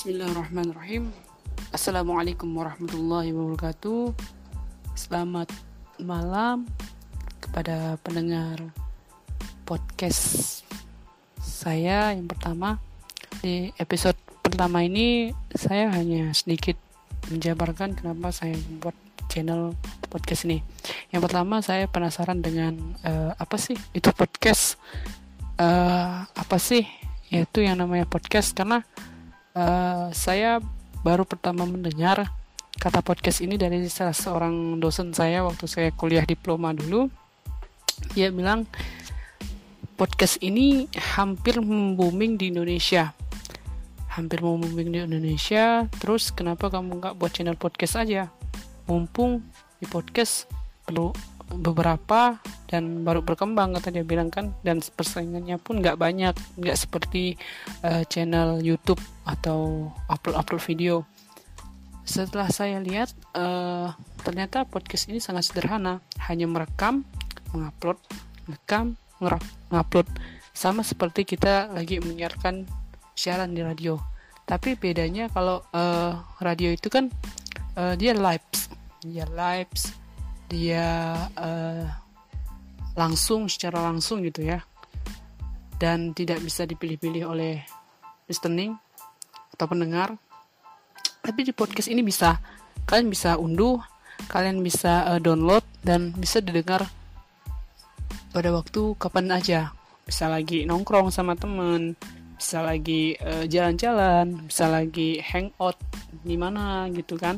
Bismillahirrahmanirrahim. Assalamualaikum warahmatullahi wabarakatuh. Selamat malam kepada pendengar podcast saya yang pertama. Di episode pertama ini saya hanya sedikit menjabarkan kenapa saya membuat channel podcast ini. Yang pertama saya penasaran dengan uh, apa sih itu podcast? Uh, Apa sih? Yaitu yang namanya podcast karena uh, saya baru pertama mendengar kata podcast ini dari salah seorang dosen saya waktu saya kuliah diploma dulu. Dia bilang podcast ini hampir booming di Indonesia. Hampir mau booming di Indonesia. Terus kenapa kamu nggak buat channel podcast aja? Mumpung di podcast perlu beberapa dan baru berkembang kata dia bilang kan. Dan persaingannya pun nggak banyak nggak seperti uh, channel YouTube atau upload upload video. Setelah saya lihat uh, ternyata podcast ini sangat sederhana. Hanya merekam mengupload merekam ngupload sama seperti kita lagi menyiarkan siaran di radio. Tapi bedanya kalau uh, radio itu kan uh, dia live. Dia live dia uh, langsung secara langsung gitu ya. Dan tidak bisa dipilih-pilih oleh listening atau pendengar. Tapi di podcast ini bisa. Kalian bisa unduh kalian bisa uh, download dan bisa didengar pada waktu kapan aja. Bisa lagi nongkrong sama temen bisa lagi jalan jalan-jalan bisa lagi hangout di mana gitu kan.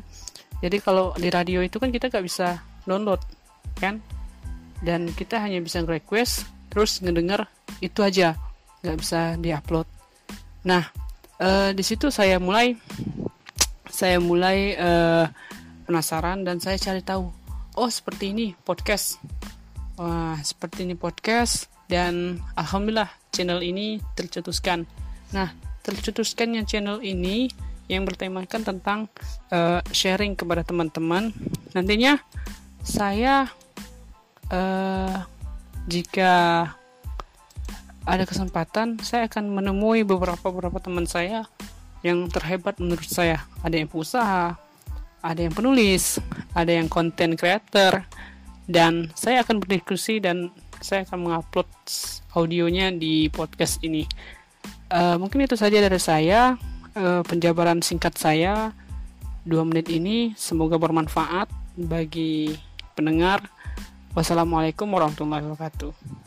Jadi kalau di radio itu kan kita gak bisa download kan? Dan kita hanya bisa request terus ngedenger itu aja. Nggak bisa diupload. Nah uh, di situ saya mulai saya mulai uh, penasaran dan saya cari tahu oh seperti ini podcast. Wah seperti ini podcast dan alhamdulillah channel ini tercetuskan. Nah tercetuskannya channel ini yang bertemakan tentang uh, sharing kepada teman-teman. Nantinya saya uh, jika ada kesempatan saya akan menemui beberapa beberapa teman saya yang terhebat menurut saya. Ada yang pengusaha ada yang penulis ada yang content creator dan saya akan berdiskusi dan saya akan mengupload audionya di podcast ini. Uh, mungkin itu saja dari saya. Uh, penjabaran singkat saya dua menit ini. Semoga bermanfaat bagi pendengar. Wassalamualaikum warahmatullahi wabarakatuh.